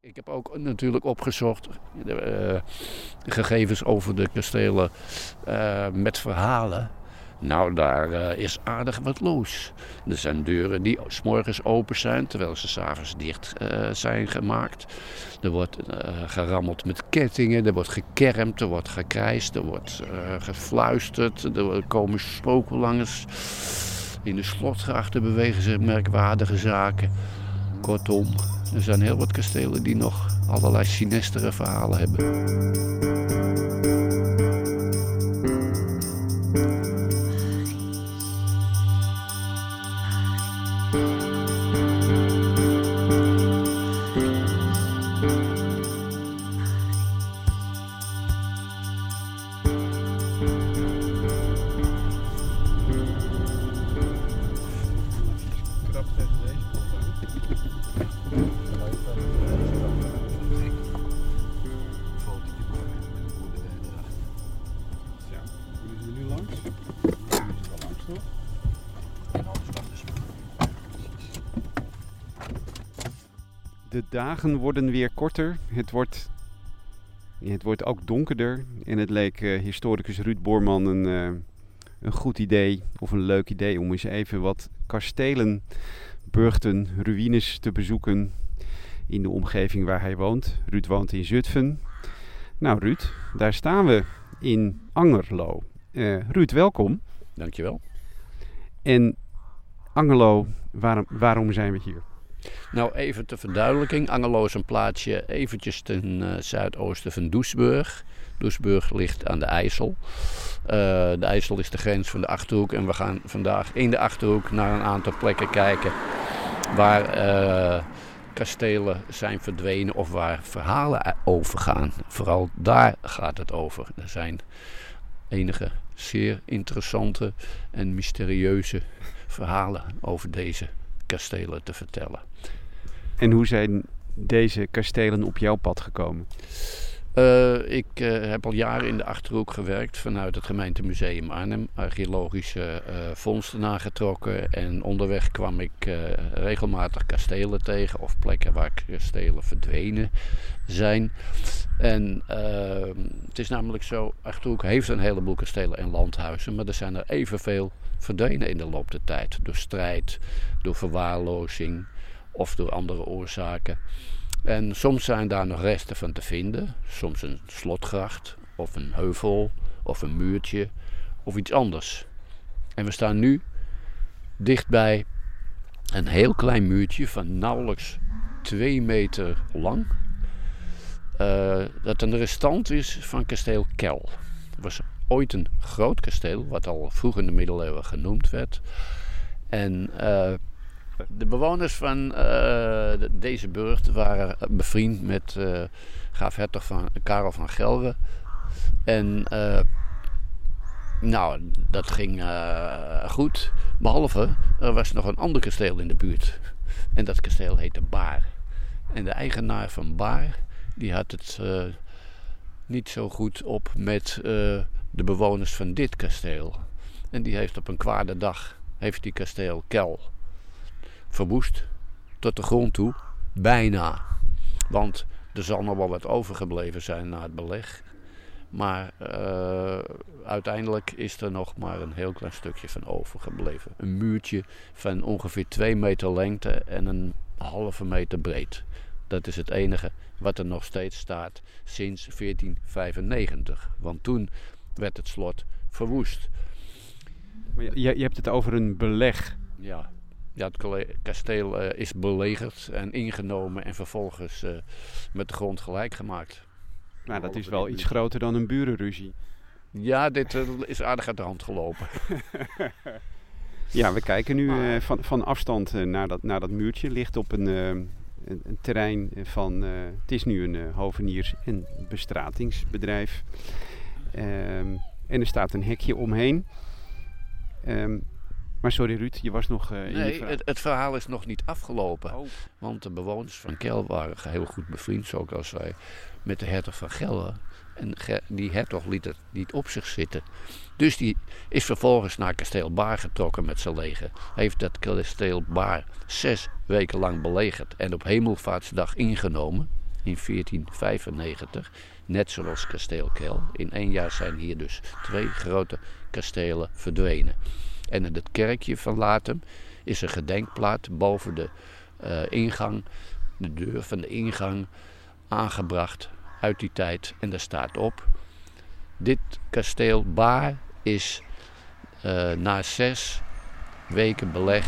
Ik heb ook natuurlijk opgezocht uh, gegevens over de kastelen uh, met verhalen. Nou, daar uh, is aardig wat los. Er zijn deuren die s'morgens open zijn, terwijl ze s'avonds dicht zijn gemaakt. Er wordt gerammeld met kettingen, er wordt gekermd, er wordt gekrijsd, er wordt gefluisterd. Er komen spoken langs. In de slotgrachten bewegen zich merkwaardige zaken. Kortom, er zijn heel wat kastelen die nog allerlei sinistere verhalen hebben. De dagen worden weer korter. Het wordt, het wordt ook donkerder. En het leek uh, historicus Ruud Boorman een, uh, een goed idee of een leuk idee om eens even wat kastelen, burchten, ruïnes te bezoeken in de omgeving waar hij woont. Ruud woont in Zutphen. Nou Ruud, daar staan we in Angerlo. Uh, Ruud, welkom. Dankjewel. En Angerlo, waarom, waarom zijn we hier? Nou, even ter verduidelijking. Angerlo is een plaatsje eventjes ten uh, zuidoosten van Doesburg. Doesburg ligt aan de IJssel. Uh, de IJssel is de grens van de Achterhoek. En we gaan vandaag in de Achterhoek naar een aantal plekken kijken waar uh, kastelen zijn verdwenen of waar verhalen over gaan. Vooral daar gaat het over. Er zijn enige zeer interessante en mysterieuze verhalen over deze kastelen te vertellen. En hoe zijn deze kastelen op jouw pad gekomen? Uh, ik uh, heb al jaren in de Achterhoek gewerkt vanuit het gemeentemuseum Arnhem. Archeologische uh, vondsten nagetrokken. En onderweg kwam ik regelmatig kastelen tegen of plekken waar kastelen verdwenen zijn. En het is namelijk zo, Achterhoek heeft een heleboel kastelen en landhuizen. Maar er zijn er evenveel verdwenen in de loop der tijd. Door strijd, door verwaarlozing of door andere oorzaken. En soms zijn daar nog resten van te vinden. Soms een slotgracht of een heuvel of een muurtje of iets anders. En we staan nu dichtbij een heel klein muurtje van nauwelijks 2 meter lang. Uh, dat een restant is van kasteel Kel. Was ooit een groot kasteel, wat al vroeg in de middeleeuwen genoemd werd. En uh, de bewoners van uh, deze burcht waren bevriend met uh, graaf hertog van Karel van Gelre. En nou, dat ging goed. Behalve, er was nog een ander kasteel in de buurt. En dat kasteel heette Baar. En de eigenaar van Baar, die had het niet zo goed op met de bewoners van dit kasteel. En die heeft op een kwade dag, heeft die kasteel Kel verwoest tot de grond toe. Bijna. Want er zal nog wel wat overgebleven zijn na het beleg. Maar uh, uiteindelijk is er nog maar een heel klein stukje van overgebleven. Een muurtje van ongeveer 2 meter lengte en een halve meter breed. Dat is het enige wat er nog steeds staat sinds 1495. Want toen werd het slot verwoest. Maar je, je hebt het over een beleg. Ja, ja, het kasteel uh, is belegerd en ingenomen en vervolgens uh, met de grond gelijk gemaakt. Nou, dat is wel iets groter dan een burenruzie. Ja, dit uh, is aardig uit de hand gelopen. ja, we kijken nu van, van afstand naar, dat, naar dat muurtje. Ligt op een, een, een terrein van... het is nu een hoveniers- en bestratingsbedrijf. Um, en er staat een hekje omheen. Um, maar sorry Ruud, je was nog uh, in Nee, het, het, verhaal is nog niet afgelopen. Oh. Want de bewoners van Kel waren heel goed bevriend, zoals wij, met de hertog van Gelre. En die hertog liet het niet op zich zitten. Dus die is vervolgens naar kasteel Baar getrokken met zijn leger. Heeft dat kasteel Baar zes weken lang belegerd en op hemelvaartsdag ingenomen. in 1495, net zoals kasteel Kel. In één jaar zijn hier dus twee grote kastelen verdwenen. En in het kerkje van Latem is een gedenkplaat boven de uh, ingang, de deur van de ingang, aangebracht uit die tijd. En daar staat op: Dit kasteel Baar is uh, na zes weken beleg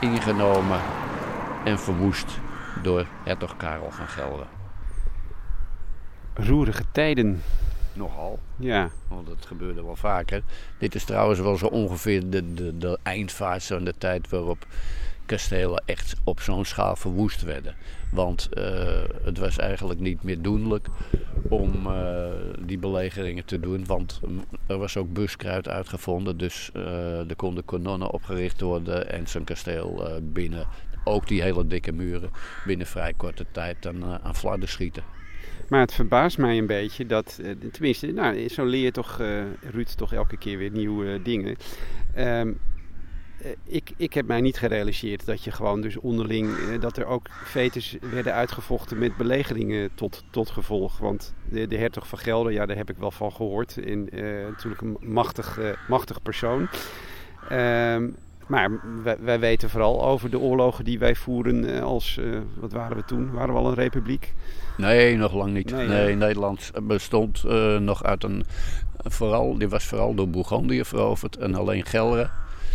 ingenomen en verwoest door hertog Karel van Gelre. Roerige tijden. Nogal. Ja. Want dat gebeurde wel vaker. Dit is trouwens wel zo ongeveer de, de, de eindfase van de tijd waarop kastelen echt op zo'n schaal verwoest werden. Want uh, het was eigenlijk niet meer doenlijk om uh, die belegeringen te doen. Want er was ook buskruid uitgevonden. Dus uh, er konden kanonnen opgericht worden en zo'n kasteel binnen, ook die hele dikke muren, binnen vrij korte tijd dan, aan flarden schieten. Maar het verbaast mij een beetje dat, tenminste, nou, zo leer toch, Ruud, toch elke keer weer nieuwe dingen. Um, eh, ik, ik heb mij niet gerealiseerd dat je gewoon dus onderling, eh, dat er ook fetes werden uitgevochten met belegeringen tot, tot gevolg. Want de, de hertog van Gelder, ja, daar heb ik wel van gehoord. Uh, natuurlijk een machtig, machtig persoon. Ehm, maar wij, wij, weten vooral over de oorlogen die wij voeren als, wat waren we toen? Waren we al een republiek? Nee, nog lang niet. Nee, nee Nederland bestond nog uit een, vooral, die was vooral door Bourgondië veroverd en alleen Gelre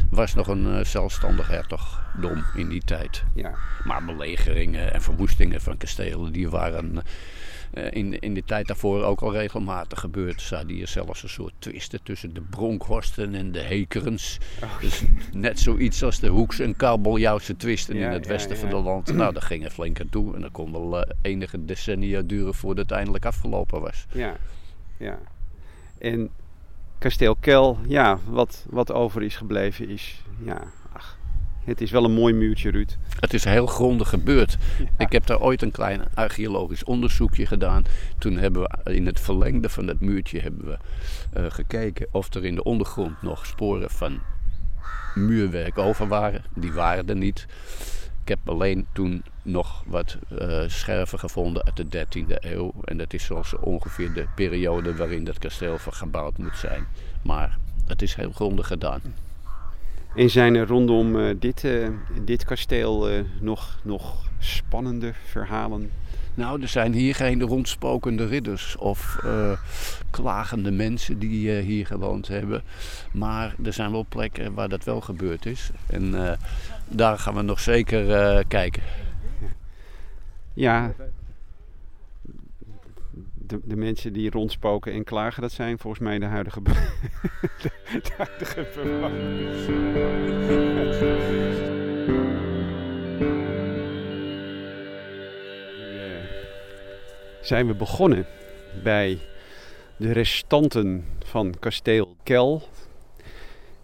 was nog een uh, zelfstandig hertogdom in die tijd. Ja. Maar belegeringen en verwoestingen van kastelen, die waren in, in de tijd daarvoor ook al regelmatig gebeurd. Zaten hier zelfs een soort twisten tussen de Bronkhorsten en de Hekerens. Oh. Dus net zoiets als de Hoeks- en Kabeljauwse twisten ja, in het westen ja, van het land. Nou, dat ging er flink aan toe. En dat kon wel uh, enige decennia duren voordat het uiteindelijk afgelopen was. Ja, ja. En kasteel Kel, ja, wat, wat over is gebleven is, ja, het is wel een mooi muurtje, Ruud. Het is heel grondig gebeurd. Ik heb daar ooit een klein archeologisch onderzoekje gedaan. Toen hebben we in het verlengde van dat muurtje hebben we uh, gekeken of er in de ondergrond nog sporen van muurwerk over waren. Die waren er niet. Ik heb alleen toen nog wat uh, scherven gevonden uit de 13e eeuw. En dat is zoals ongeveer de periode waarin dat kasteel gebouwd moet zijn. Maar het is heel grondig gedaan. En zijn er rondom uh, dit, uh, dit kasteel nog, nog spannende verhalen? Nou, er zijn hier geen rondspokende ridders of klagende mensen die hier gewoond hebben. Maar er zijn wel plekken waar dat wel gebeurd is. En daar gaan we nog zeker kijken. Ja, de, de, mensen die rondspoken en klagen, dat zijn volgens mij de huidige, de, de huidige bewoners. zijn we begonnen bij de restanten van kasteel Kel.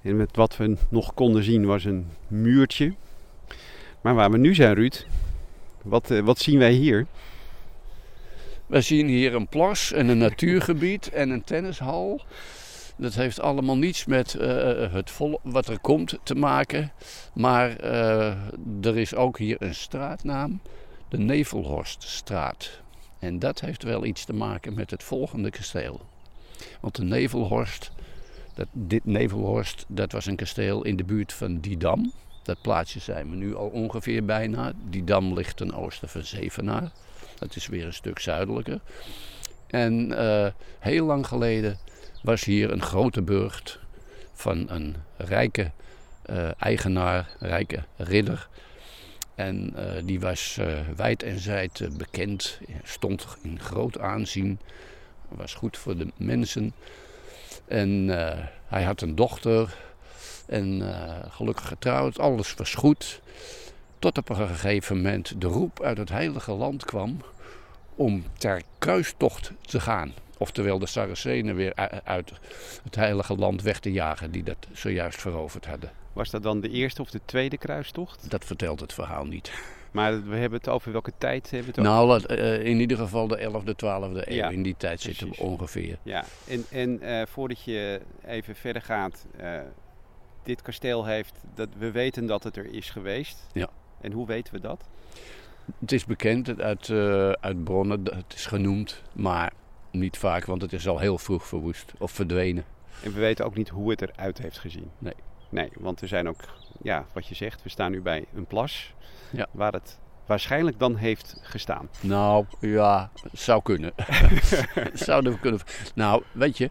En met wat we nog konden zien was een muurtje. Maar waar we nu zijn, Ruud, wat, uh, wat zien wij hier? We zien hier een plas en een natuurgebied en een tennishal. Dat heeft allemaal niets met uh, het vol wat er komt te maken. Maar uh, er is ook hier een straatnaam, de Nevelhorststraat. En dat heeft wel iets te maken met het volgende kasteel. Want de Nevelhorst, dat, dit Nevelhorst, dat was een kasteel in de buurt van Didam. Dat plaatsje zijn we nu al ongeveer bijna. Die dam ligt ten oosten van Zevenaar. Dat is weer een stuk zuidelijker. En uh, heel lang geleden was hier een grote burcht van een rijke uh, eigenaar, rijke ridder. En uh, die was wijd en zijd bekend, stond in groot aanzien, was goed voor de mensen. En hij had een dochter, en gelukkig getrouwd, alles was goed. Tot op een gegeven moment de roep uit het heilige land kwam om ter kruistocht te gaan. Oftewel de Saracenen weer uit het heilige land weg te jagen die dat zojuist veroverd hadden. Was dat dan de eerste of de tweede kruistocht? Dat vertelt het verhaal niet. Maar we hebben het over welke tijd hebben we het over? Nou, in ieder geval de 11e, 12e eeuw. Ja, in die tijd precies. zitten we ongeveer. Ja, en, en uh, voordat je even verder gaat, uh, dit kasteel heeft, dat we weten dat het er is geweest. Ja. En hoe weten we dat? Het is bekend uit, uh, uit bronnen, het is genoemd, maar niet vaak, want het is al heel vroeg verwoest of verdwenen. En we weten ook niet hoe het eruit heeft gezien. Nee. Nee, want er zijn ook, ja, wat je zegt, we staan nu bij een plas ja. waar het waarschijnlijk dan heeft gestaan. Nou, ja, zou kunnen. Zouden we kunnen. Nou, weet je,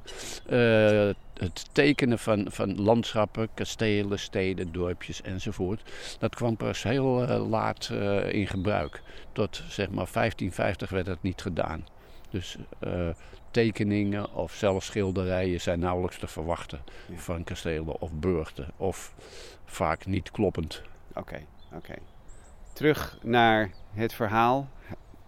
uh, het tekenen van, van landschappen, kastelen, steden, dorpjes enzovoort, dat kwam pas heel uh, laat uh, in gebruik. Tot zeg maar 1550 werd het niet gedaan. Dus tekeningen of zelfs schilderijen zijn nauwelijks te verwachten ja. van kastelen of burchten. Of vaak niet kloppend. Oké, oké. Terug naar het verhaal.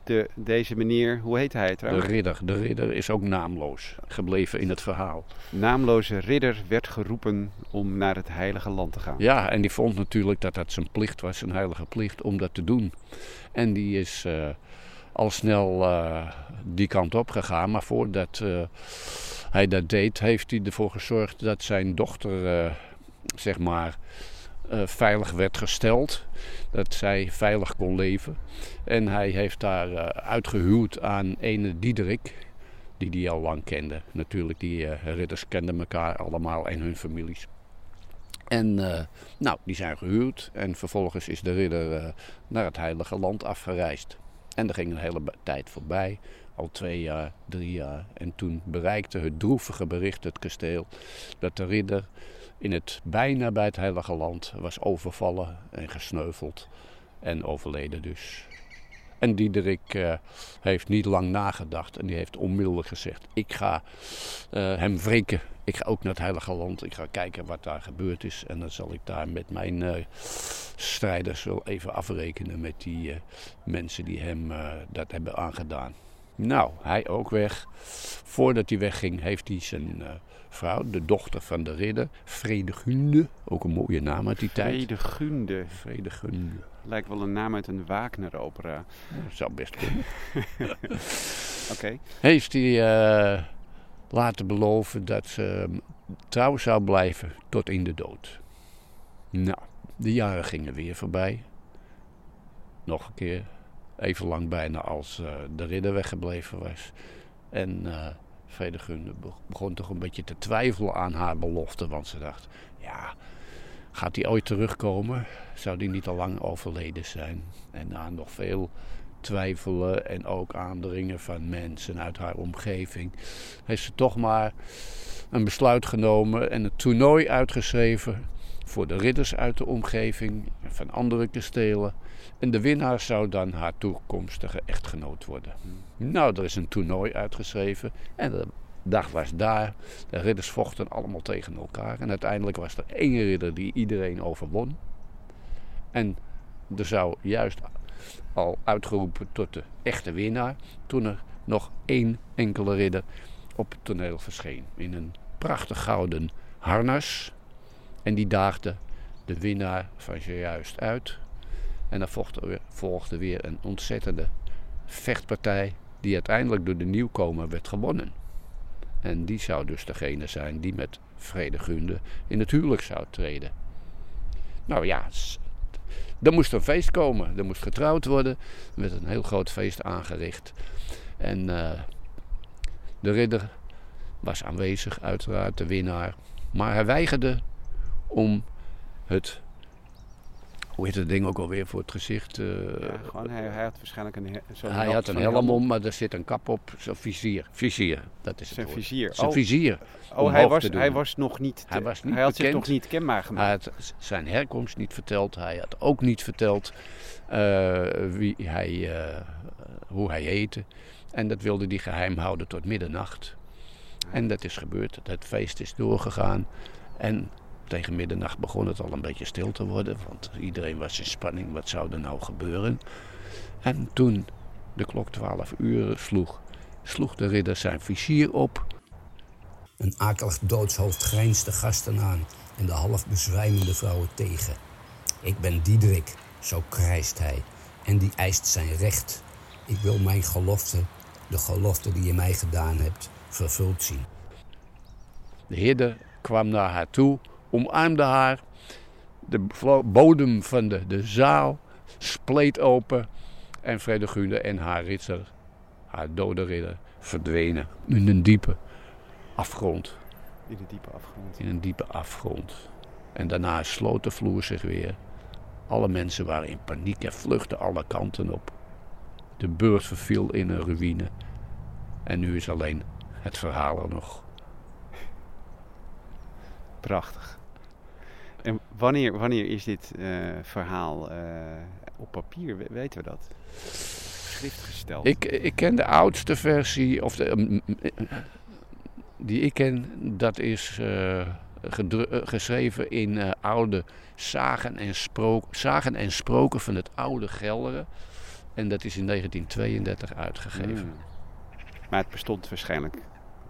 De, deze meneer, hoe heet hij trouwens? De ridder. De ridder is ook naamloos gebleven in het verhaal. Naamloze ridder werd geroepen om naar het heilige land te gaan. Ja, en die vond natuurlijk dat dat zijn plicht was, zijn heilige plicht, om dat te doen. En die is uh, al snel uh, die kant op gegaan. Maar voordat uh, hij dat deed, heeft hij ervoor gezorgd dat zijn dochter, zeg maar, veilig werd gesteld. Dat zij veilig kon leven. En hij heeft daar uitgehuwd aan ene Diederik. Die die al lang kende. Natuurlijk, die ridders kenden elkaar allemaal en hun families. En nou, die zijn gehuwd en vervolgens is de ridder naar het heilige land afgereisd. En er ging een hele tijd voorbij, al twee jaar, drie jaar. En toen bereikte het droevige bericht het kasteel dat de ridder in het bijna bij het heilige land was overvallen en gesneuveld en overleden dus. En Diederik uh, heeft niet lang nagedacht en die heeft onmiddellijk gezegd: Ik ga uh, hem wreken. Ik ga ook naar het Heilige Land. Ik ga kijken wat daar gebeurd is. En dan zal ik daar met mijn uh, strijders wel even afrekenen met die mensen die hem dat hebben aangedaan. Nou, hij ook weg. Voordat hij wegging, heeft hij zijn vrouw, de dochter van de ridder, Vredegunde. Ook een mooie naam uit die tijd. Vredegunde. Vredegunde. Lijkt wel een naam uit een Wagner-opera. Dat zou best kunnen. Oké. Okay. Heeft hij uh, laten beloven dat ze trouw zou blijven tot in de dood. Nou, de jaren gingen weer voorbij. Nog een keer. Even lang bijna als uh, de ridder weggebleven was. En uh, begon toch een beetje te twijfelen aan haar belofte. Want ze dacht, ja, gaat hij ooit terugkomen? Zou die niet al lang overleden zijn? En na nog veel twijfelen en ook aandringen van mensen uit haar omgeving, heeft ze toch maar een besluit genomen en een toernooi uitgeschreven voor de ridders uit de omgeving van andere kastelen. En de winnaar zou dan haar toekomstige echtgenoot worden. Nou, er is een toernooi uitgeschreven en de dag was daar. De ridders vochten allemaal tegen elkaar. En uiteindelijk was er één ridder die iedereen overwon. En er zou juist al uitgeroepen tot de echte winnaar. Toen er nog één enkele ridder op het toneel verscheen. In een prachtig gouden harnas. En die daagde de winnaar van zojuist uit. En dan volgde weer een ontzettende vechtpartij. Die uiteindelijk door de nieuwkomer werd gewonnen. En die zou dus degene zijn die met Vredegunde in het huwelijk zou treden. Nou ja, er moest een feest komen. Er moest getrouwd worden. Er werd een heel groot feest aangericht. En uh, de ridder was aanwezig, uiteraard, de winnaar. Maar hij weigerde om het hoe heet het ding ook alweer voor het gezicht? Uh, ja, gewoon, hij, hij, had waarschijnlijk een zo'n Hij had een helm om, maar er zit een kap op, zo'n vizier. Vizier, dat is het Zijn vizier. Zijn oh. vizier. Oh, hij was, hij was nog niet, hij, was niet hij had bekend. zich nog niet kenbaar gemaakt. Hij had zijn herkomst niet verteld. Hij had ook niet verteld uh, wie hij, uh, hoe hij heette. En dat wilde hij geheim houden tot middernacht. En dat is gebeurd. Het feest is doorgegaan. En tegen middernacht begon het al een beetje stil te worden, want iedereen was in spanning. Wat zou er nou gebeuren? En toen de klok 12 uur sloeg, sloeg de ridder zijn vizier op. Een akelig doodshoofd grijnst de gasten aan en de half bezwijmende vrouwen tegen. Ik ben Diederik, zo krijst hij, en die eist zijn recht. Ik wil mijn gelofte, de gelofte die je mij gedaan hebt, vervuld zien. De ridder kwam naar haar toe omarmde haar. De bodem van de, de zaal spleet open. En Fredegunde en haar ritser, haar dode ridder, verdwenen in een diepe afgrond. In een diepe afgrond. In een diepe afgrond. En daarna sloot de vloer zich weer. Alle mensen waren in paniek en vluchtten alle kanten op. De beurt verviel in een ruïne. En nu is alleen het verhaal er nog. Prachtig. En wanneer, wanneer is dit uh, verhaal uh, op papier? We, weten we dat? Schriftgesteld. Ik, ik ken de oudste versie, of de, die ik ken, dat is geschreven in oude zagen en, sprook, zagen en sproken van het oude Gelderen. En dat is in 1932 uitgegeven. Hmm. Maar het bestond waarschijnlijk.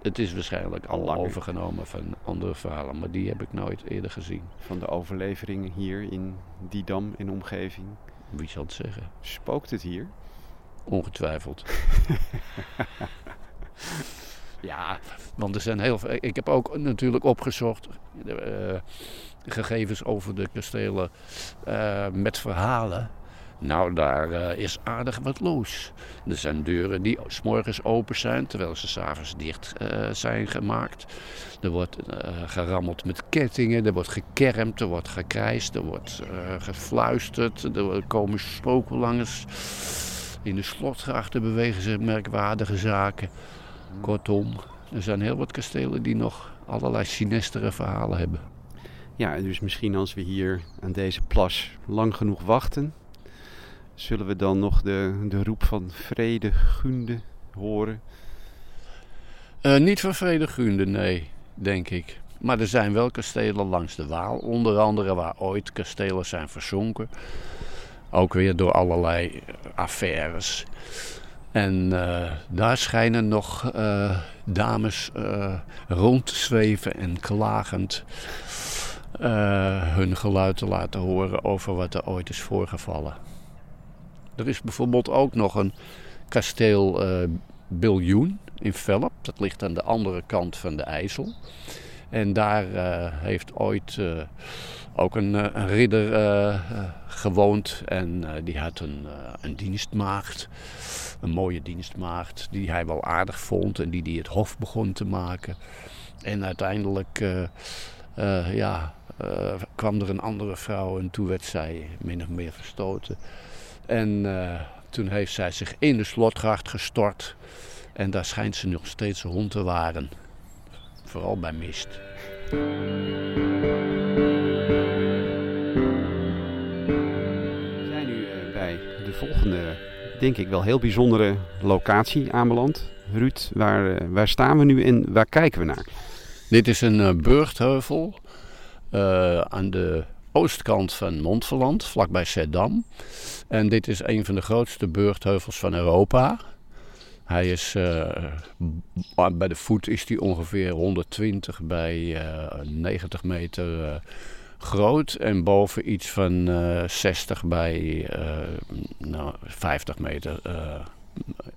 Het is waarschijnlijk al, al overgenomen van andere verhalen, maar die heb ik nooit eerder gezien. Van de overlevering hier in Didam en omgeving. Wie zal het zeggen? Spookt het hier? Ongetwijfeld. ja, want er zijn heel veel. Ik heb ook natuurlijk opgezocht. Uh, gegevens over de kastelen uh, met verhalen. Nou, daar uh, is aardig wat los. Er zijn deuren die s'morgens open zijn, terwijl ze s'avonds dicht uh, zijn gemaakt. Er wordt uh, gerammeld met kettingen, er wordt gekermd, er wordt gekrijsd, er wordt gefluisterd. Er komen spoken langs. In de slotgrachten bewegen zich merkwaardige zaken. Kortom, er zijn heel wat kastelen die nog allerlei sinistere verhalen hebben. Ja, dus misschien als we hier aan deze plas lang genoeg wachten, zullen we dan nog de, de roep van Vrede Gunde horen? Uh, niet van Vrede Gunde, nee, denk ik. Maar er zijn wel kastelen langs de Waal, onder andere waar ooit kastelen zijn verzonken. Ook weer door allerlei affaires. En uh, daar schijnen nog dames rond te zweven en klagend hun geluid te laten horen over wat er ooit is voorgevallen. Er is bijvoorbeeld ook nog een kasteel uh, Biljoen in Velp. Dat ligt aan de andere kant van de IJssel. En daar uh, heeft ooit uh, ook een, een ridder gewoond. En die had een, een dienstmaagd. Een mooie dienstmaagd. Die hij wel aardig vond. En die die het hof begon te maken. En uiteindelijk ja, kwam er een andere vrouw. En toen werd zij min of meer verstoten. En uh, toen heeft zij zich in de slotgracht gestort. En daar schijnt ze nog steeds rond te waren. Vooral bij mist. We zijn nu uh, bij de volgende, denk ik wel heel bijzondere locatie aanbeland. Ruud, waar, uh, waar staan we nu en waar kijken we naar? Dit is een burchtheuvel aan de oostkant van Montferland, vlakbij Zeddam. En dit is een van de grootste burchtheuvels van Europa. Hij is, uh, bij de voet is hij ongeveer 120 bij uh, eh, 90 meter uh, groot. En boven iets van 60 bij nou, 50 meter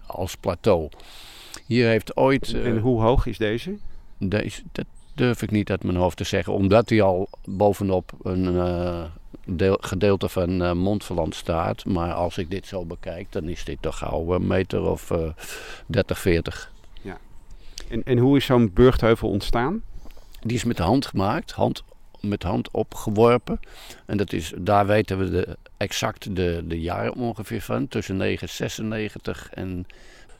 als plateau. Hier heeft ooit... en hoe hoog is deze? Deze, dat durf ik niet uit mijn hoofd te zeggen. Omdat hij al bovenop een deel, gedeelte van uh, Montferland staat. Maar als ik dit zo bekijk, dan is dit toch gauw een meter of uh, 30, 40. Ja. En, en hoe is zo'n burchtheuvel ontstaan? Die is met de hand gemaakt, hand, met hand opgeworpen. En dat is, daar weten we de, exact de, de jaren ongeveer van. Tussen 996 en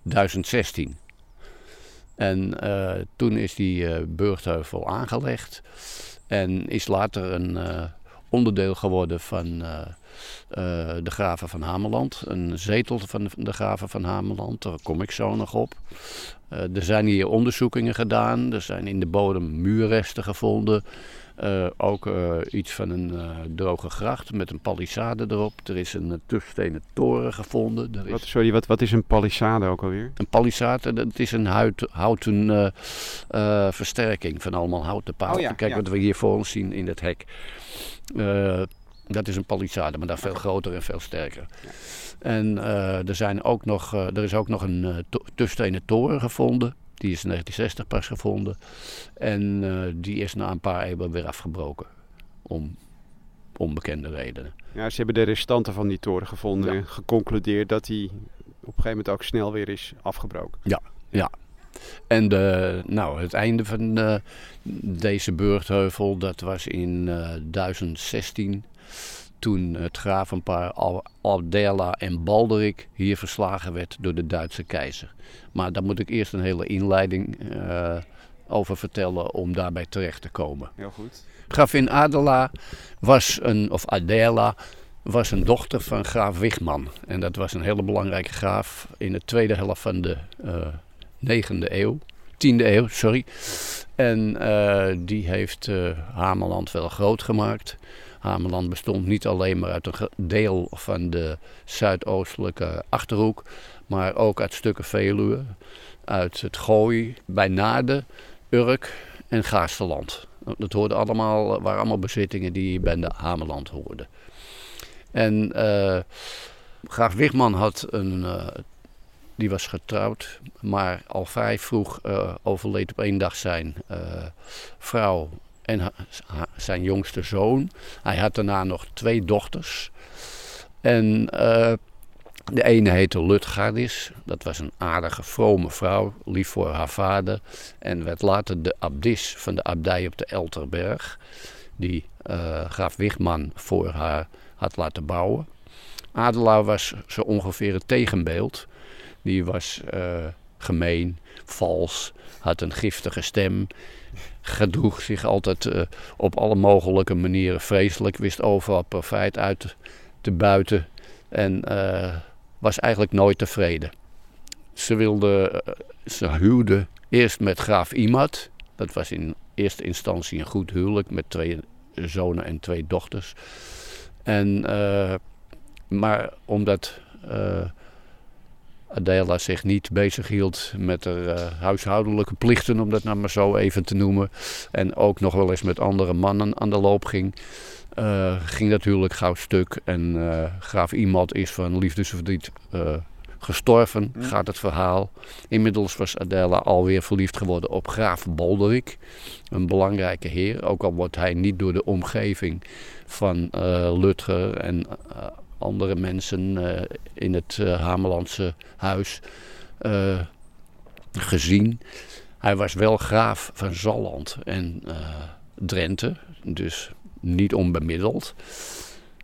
1016. En uh, toen is die uh, burchtheuvel aangelegd. En is later een, uh, onderdeel geworden van de graven van Hameland. Een zetel van de graven van Hameland, daar kom ik zo nog op. Er zijn hier onderzoekingen gedaan, er zijn in de bodem muurresten gevonden. Ook iets van een droge gracht met een palissade erop. Er is een tussenstenen toren gevonden. Er is... wat, sorry, wat, wat is een palissade ook alweer? Een palissade, dat is een hout, houten versterking van allemaal houten palen. Oh ja, Kijk ja. wat we hier voor ons zien in het hek. Uh, dat is een palissade, maar daar veel groter en veel sterker. En uh, er, zijn ook nog, uh, er is ook nog een uh, to toren gevonden. Die is in 1960 pas gevonden. En die is na een paar eeuwen weer afgebroken. Om onbekende redenen. Ja, ze hebben de restanten van die toren gevonden Ja. en geconcludeerd dat die op een gegeven moment ook snel weer is afgebroken. En de, nou, het einde van eh, deze burchtheuvel, dat was in eh 1016. Toen het gravenpaar Abdella en Balderik hier verslagen werd door de Duitse keizer. Maar daar moet ik eerst een hele inleiding eh, over vertellen om daarbij terecht te komen. Heel goed. Gravin Adela was een, of Adela, was een dochter van graaf Wigman. En dat was een hele belangrijke graaf in de tweede helft van de eh, negende eeuw. Tiende eeuw, sorry. En eh, die heeft Hameland wel groot gemaakt. Hameland bestond niet alleen maar uit een deel van de zuidoostelijke Achterhoek, maar ook uit stukken Veluwe, uit het Gooi, bij Naarden, Urk en Gaasterland. Dat hoorde allemaal, waren allemaal bezittingen die bij de Hameland hoorden. En eh, graaf Wigman had een, eh, die was getrouwd, maar al vrij vroeg eh, overleed op één dag zijn vrouw en zijn jongste zoon. Hij had daarna nog twee dochters. En eh, de ene heette Lutgardis. Dat was een aardige, vrome vrouw, lief voor haar vader. En werd later de abdis van de abdij op de Elterberg. Die eh, graaf Wigman voor haar had laten bouwen. Adela was zo ongeveer het tegenbeeld. Die was eh, gemeen, vals, had een giftige stem. Gedroeg zich altijd eh, op alle mogelijke manieren vreselijk. Wist overal profijt uit te buiten. En eh, was eigenlijk nooit tevreden. Ze wilde, eh, ze huwde eerst met graaf Imad. Dat was in eerste instantie een goed huwelijk met twee zonen en twee dochters. En, maar omdat Adela zich niet bezighield met haar eh, huishoudelijke plichten, om dat nou maar zo even te noemen, en ook nog wel eens met andere mannen aan de loop ging, eh, ging dat huwelijk gauw stuk. En eh, graaf Imad is van liefdesverdriet gestorven, Hm. gaat het verhaal. Inmiddels was Adela alweer verliefd geworden op graaf Balderik, een belangrijke heer. Ook al wordt hij niet door de omgeving van Lutger en andere mensen eh, in het eh, Hamelandse huis eh, gezien. Hij was wel graaf van Zalland en Drenthe, dus niet onbemiddeld.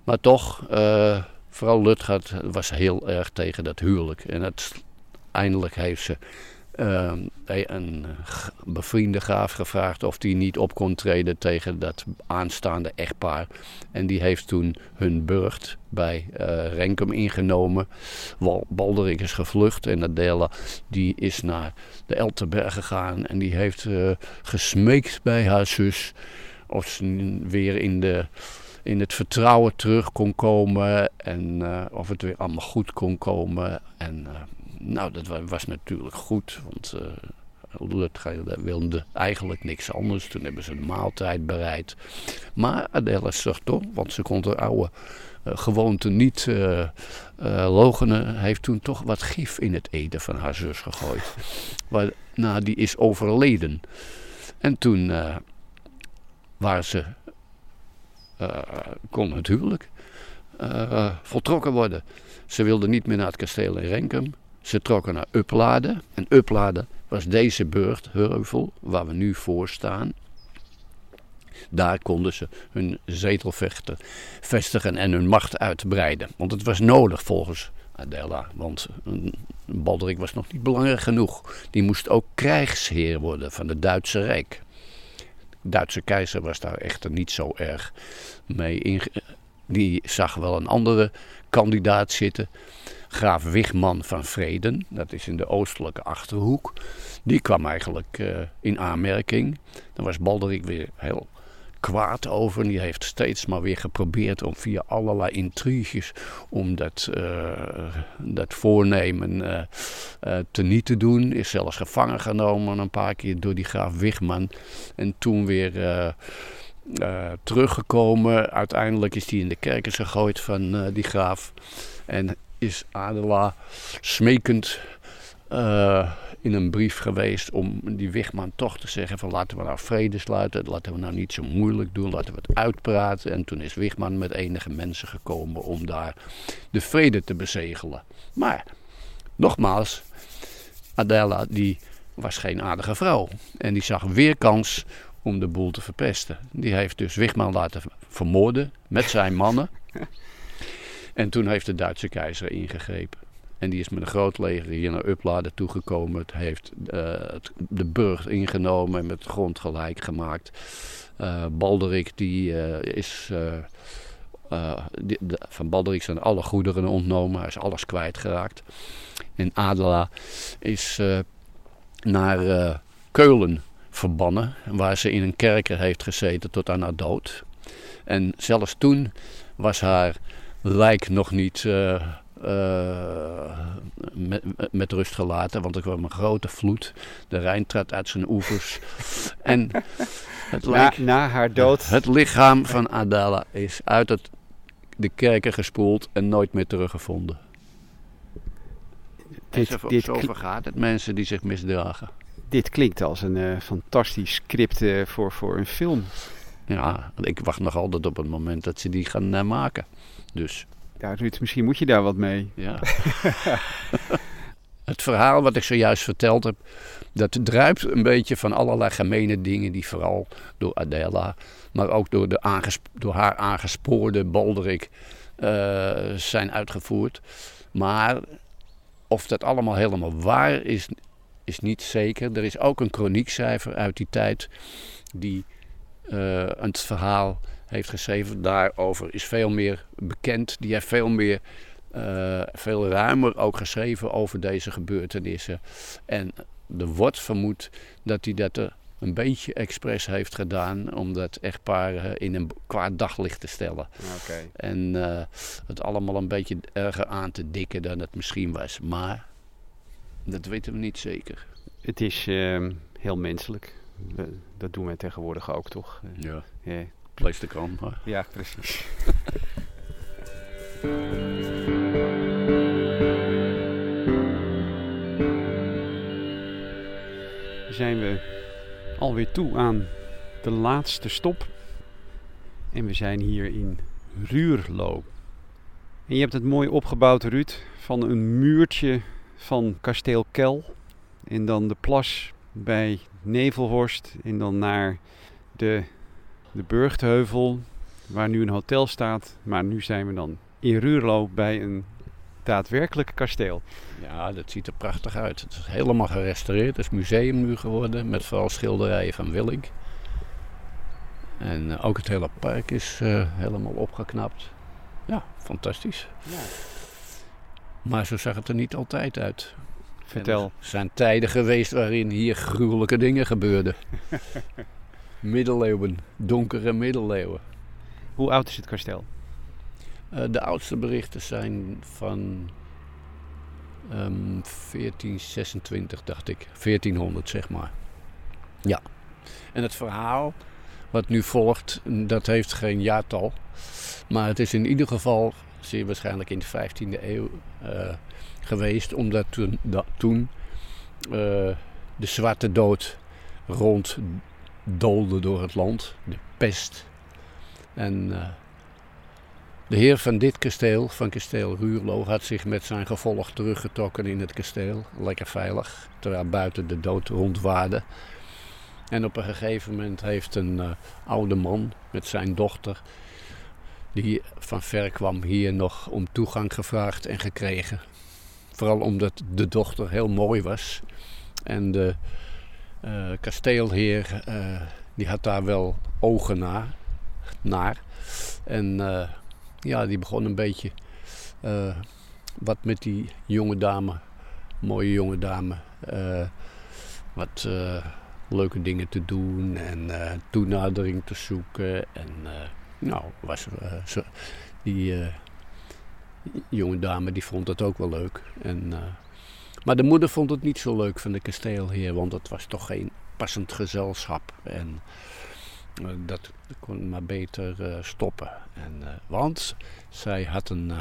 Maar toch, eh, vooral Lutgard was heel erg tegen dat huwelijk. En uiteindelijk heeft ze eh, een g- bevriende graaf gevraagd of die niet op kon treden tegen dat aanstaande echtpaar. En die heeft toen hun burcht bij eh, Renkum ingenomen. Balderik is gevlucht en Adela die is naar de Elterberg gegaan. En die heeft eh, gesmeekt bij haar zus of ze weer in, de, in het vertrouwen terug kon komen. En eh, of het weer allemaal goed kon komen. En eh, nou, dat wa- was natuurlijk goed, want Lutger wilde eigenlijk niks anders. Toen hebben ze een maaltijd bereid. Maar Adela zag want ze kon haar oude eh, gewoonte niet eh logenen, heeft toen toch wat gif in het eten van haar zus gegooid. Waarna die is overleden. En toen waren ze, kon het huwelijk voltrokken worden. Ze wilden niet meer naar het kasteel in Renkum. Ze trokken naar Uplade. En Uplade was deze burchtheuvel waar we nu voor staan. Daar konden ze hun zetelvechten vestigen en hun macht uitbreiden. Want het was nodig volgens Adela. Want een Balderik was nog niet belangrijk genoeg. Die moest ook krijgsheer worden van het Duitse Rijk. De Duitse keizer was daar echter niet zo erg mee in. Die zag wel een andere kandidaat zitten. Graaf Wigman van Vreden, dat is in de oostelijke achterhoek. Die kwam eigenlijk uh, in aanmerking. Daar was Balderik weer heel kwaad over. Die heeft steeds maar weer geprobeerd om via allerlei intriges om dat, uh, dat voornemen uh, te niet te doen. Is zelfs gevangen genomen een paar keer door die graaf Wigman. En toen weer teruggekomen. Uiteindelijk is hij in de kerkers gegooid van die graaf. En is Adela smekend uh, in een brief geweest om die Wichman toch te zeggen van laten we nou vrede sluiten, laten we nou niet zo moeilijk doen, laten we het uitpraten. En toen is Wichman met enige mensen gekomen om daar de vrede te bezegelen. Maar, nogmaals, Adela die was geen aardige vrouw. En die zag weer kans om de boel te verpesten. Die heeft dus Wichman laten vermoorden met zijn mannen. En toen heeft de Duitse keizer ingegrepen. En die is met een groot leger hier naar Upladen toegekomen. Het heeft het, de burcht ingenomen en met grond gelijk gemaakt. Uh, Balderik die uh, is... Van Balderik zijn alle goederen ontnomen. Hij is alles kwijtgeraakt. En Adela is naar Keulen verbannen. Waar ze in een kerker heeft gezeten tot aan haar dood. En zelfs toen was haar lijk nog niet uh, uh, met, met, rust gelaten. Want er kwam een grote vloed. De Rijn trad uit zijn oevers. en het lijk, na, haar dood. Het lichaam van Adala is uit het, de kerken gespoeld en nooit meer teruggevonden. Dit, zo, dit zo het mensen die zich misdragen. Dit klinkt als een uh, fantastisch script voor, voor een film. Ja, ik wacht nog altijd op het moment dat ze die gaan maken. Dus. Ja, Ruud, misschien moet je daar wat mee. Ja. het verhaal wat ik zojuist verteld heb, dat druipt een beetje van allerlei gemene dingen die vooral door Adela, maar ook door, de door haar aangespoorde Balderik uh, zijn uitgevoerd. Maar of dat allemaal helemaal waar is, is niet zeker. Er is ook een chroniekcijfer uit die tijd die uh, het verhaal heeft geschreven daarover is veel meer bekend. Die heeft veel meer, uh, veel ruimer ook geschreven over deze gebeurtenissen. En er wordt vermoed dat hij dat er een beetje expres heeft gedaan om dat echtpaar in een kwaad daglicht te stellen. Okay. En uh, het allemaal een beetje erger aan te dikken dan het misschien was. Maar dat weten we niet zeker. Het is uh, heel menselijk. Dat doen wij tegenwoordig ook, toch? Ja. ja place to come. Ja, precies. zijn we alweer toe aan de laatste stop. En we zijn hier in Ruurlo. En je hebt het mooi opgebouwd, Ruud, van een muurtje van kasteel Kel. En dan de plas bij Nevelhorst. En dan naar de de Burgtheuvel, waar nu een hotel staat. Maar nu zijn we dan in Ruurlo bij een daadwerkelijk kasteel. Ja, dat ziet er prachtig uit. Het is helemaal gerestaureerd. Het is museum nu geworden, met vooral schilderijen van Willink. En uh, ook het hele park is uh, helemaal opgeknapt. Ja, fantastisch. Ja. Maar zo zag het er niet altijd uit. Vertel. er zijn tijden geweest waarin hier gruwelijke dingen gebeurden. middeleeuwen, donkere middeleeuwen. Hoe oud is het kasteel? Uh, de oudste berichten zijn van um, 1426, dacht ik. 1400, zeg maar. Ja. En het verhaal wat nu volgt, dat heeft geen jaartal. Maar het is in ieder geval zeer waarschijnlijk in de 15e eeuw uh, geweest. Omdat toen, toen uh, de Zwarte Dood rond doolde door het land, de pest. En uh, de heer van dit kasteel, van kasteel Ruurlo, had zich met zijn gevolg teruggetrokken in het kasteel, lekker veilig, terwijl buiten de dood rondwaarde. En op een gegeven moment heeft een uh, oude man met zijn dochter, die van ver kwam, hier nog om toegang gevraagd en gekregen. Vooral omdat de dochter heel mooi was en de kasteelheer uh, die had daar wel ogen naar. naar. En uh, ja, die begon een beetje wat met die jonge dame, mooie jonge dame, wat leuke dingen te doen en toenadering te zoeken. En nou, was zo, die jonge dame die vond het ook wel leuk. En maar de moeder vond het niet zo leuk van de kasteelheer, want het was toch geen passend gezelschap. En uh, dat kon maar beter uh, stoppen. En, uh, want zij had een,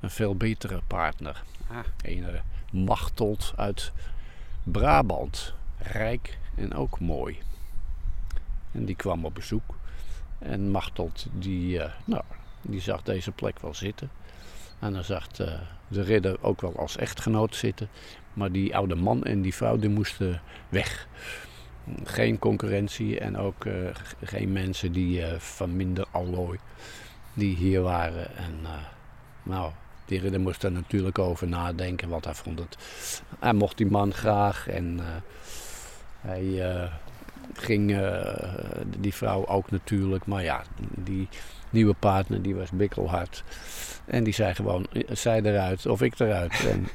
een veel betere partner. Ah. Een Machteld uit Brabant. Rijk en ook mooi. En die kwam op bezoek. En Machteld, die, uh, nou, die zag deze plek wel zitten. En dan zag uh, de ridder ook wel als echtgenoot zitten. Maar die oude man en die vrouw die moesten weg. Geen concurrentie en ook uh, geen mensen die van minder allooi die hier waren. En nou, die ridder moest er natuurlijk over nadenken, want hij vond het. Hij mocht die man graag en hij ging die vrouw ook natuurlijk. Maar ja, die nieuwe partner die was bikkelhard. En die zei gewoon, zij eruit of ik eruit. En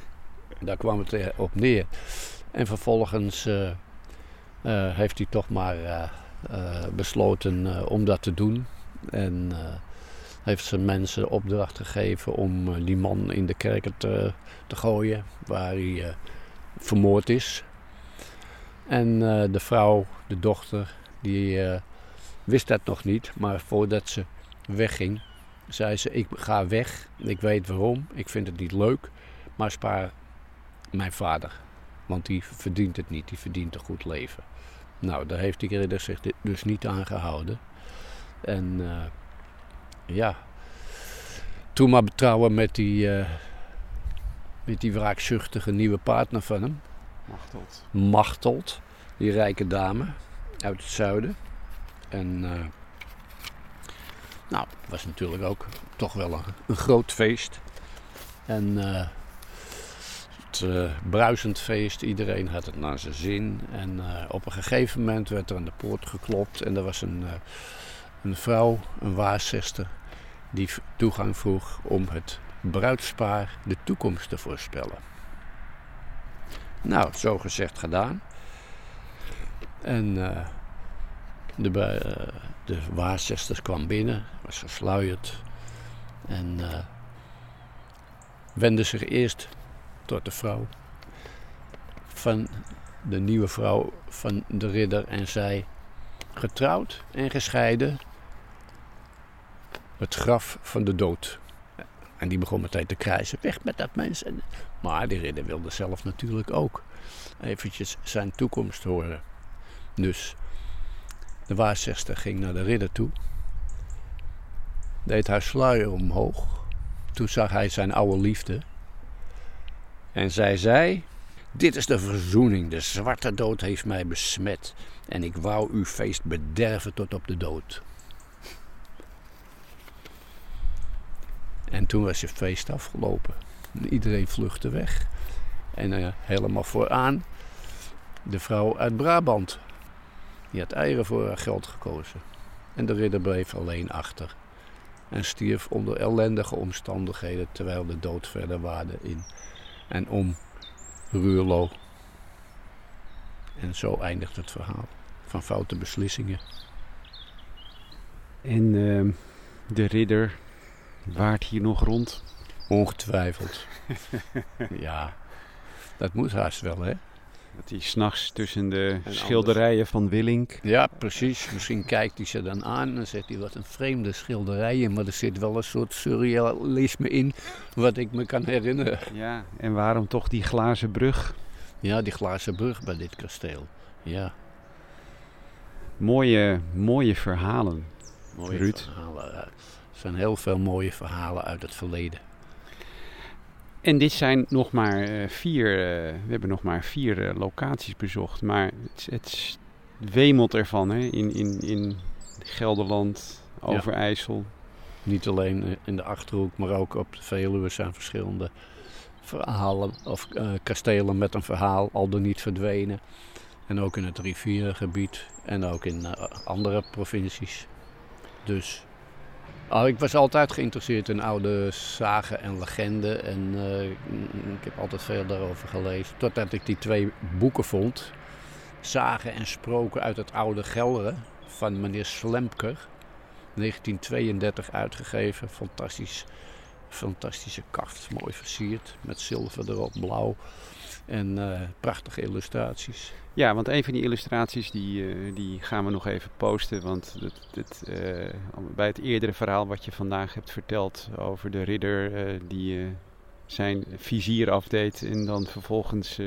daar kwam het op neer. En vervolgens uh, uh, heeft hij toch maar besloten om dat te doen. En heeft zijn mensen opdracht gegeven om die man in de kerker te, te gooien. Waar hij vermoord is. En de vrouw, de dochter, die wist dat nog niet. Maar voordat ze wegging, zei ze: Ik ga weg. Ik weet waarom. Ik vind het niet leuk. Maar spaar mijn vader. Want die verdient het niet. Die verdient een goed leven. Nou, daar heeft die ridder zich dus niet aan gehouden. En uh, ja, toen maar betrouwen met die, met die wraakzuchtige nieuwe partner van hem. Machteld. Machteld, die rijke dame uit het zuiden. En uh, nou, het was natuurlijk ook toch wel een, groot feest. En uh, het uh, bruisend feest, iedereen had het naar zijn zin. En op een gegeven moment werd er aan de poort geklopt en er was een, een vrouw, een waarzester, die toegang vroeg om het bruidspaar de toekomst te voorspellen. Nou, zo gezegd gedaan. En de, de waarzesters kwam binnen, was gesluierd. En uh, wendde zich eerst tot de vrouw van de nieuwe vrouw van de ridder en zei: Getrouwd en gescheiden, het graf van de dood. En die begon meteen te krijsen, weg met dat mens. Maar die ridder wilde zelf natuurlijk ook eventjes zijn toekomst horen. Dus de waarzegster ging naar de ridder toe. Deed haar sluier omhoog. Toen zag hij zijn oude liefde. En zij zei: Dit is de verzoening. De zwarte dood heeft mij besmet. En ik wou uw feest bederven tot op de dood. En toen was het feest afgelopen. Iedereen vluchtte weg. En uh, helemaal vooraan de vrouw uit Brabant. Die had eieren voor haar geld gekozen. En de ridder bleef alleen achter. En stierf onder ellendige omstandigheden terwijl de dood verder waarde in en om Ruurlo. En zo eindigt het verhaal van foute beslissingen. En uh, de ridder waart hier nog rond? Ongetwijfeld. ja, dat moet haast wel, hè? Dat hij s'nachts tussen de schilderijen van Willink. Ja, precies. Misschien kijkt hij ze dan aan en zegt hij wat een vreemde schilderijen. Maar er zit wel een soort surrealisme in wat ik me kan herinneren. Ja, en waarom toch die glazen brug? Ja, die glazen brug bij dit kasteel. Ja. Mooie, mooie verhalen. Mooie Ruud. verhalen. Er zijn heel veel mooie verhalen uit het verleden. En dit zijn nog maar uh, vier, uh, we hebben nog maar vier uh, locaties bezocht. Maar het, het wemelt ervan hè? In, in, in Gelderland, Overijssel. Ja. Niet alleen in de Achterhoek, maar ook op de Veluwe zijn verschillende verhalen of kastelen met een verhaal, al dan niet verdwenen. En ook in het rivierengebied en ook in andere provincies. Dus Oh, ik was altijd geïnteresseerd in oude zagen en legenden. En uh, ik heb altijd veel daarover gelezen. Totdat ik die twee boeken vond. Zagen en sproken uit het oude Gelderen van meneer Slemker. 1932 uitgegeven. Fantastisch, fantastische kaft. Mooi versierd. Met zilver erop, blauw. En uh, prachtige illustraties. Ja, want een van die illustraties die, uh, die gaan we nog even posten. Want het, het, uh, bij het eerdere verhaal wat je vandaag hebt verteld over de ridder die zijn vizier afdeed en dan vervolgens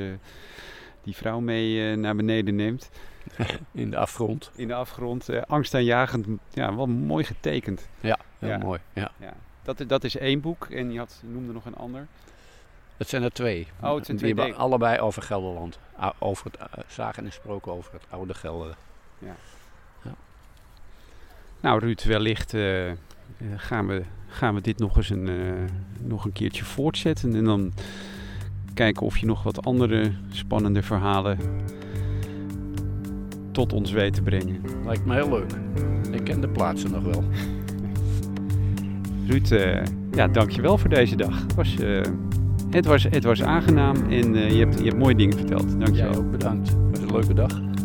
die vrouw mee eh, naar beneden neemt. In de afgrond. In de afgrond. eh, angstaanjagend. Ja, wel mooi getekend. Ja, heel Ja. mooi. Ja. Ja. Dat, dat is één boek. En je, had, je noemde nog een ander. Het zijn er twee. Oh, het zijn twee Die hebben allebei over Gelderland. Ah, Over het, eh, zagen en gesproken over het oude Gelderen. Nou Ruud, wellicht eh, eh, gaan, we, gaan we dit nog eens een, nog een keertje voortzetten. En dan kijken of je nog wat andere spannende verhalen tot ons weet te brengen. Lijkt me heel leuk. Ik ken de plaatsen nog wel. Ruud, eh ja, dankjewel voor deze dag. Het was, het was, het was aangenaam en eh, je, hebt, je hebt mooie dingen verteld. Dankjewel. Jij ook bedankt. Het was een leuke dag.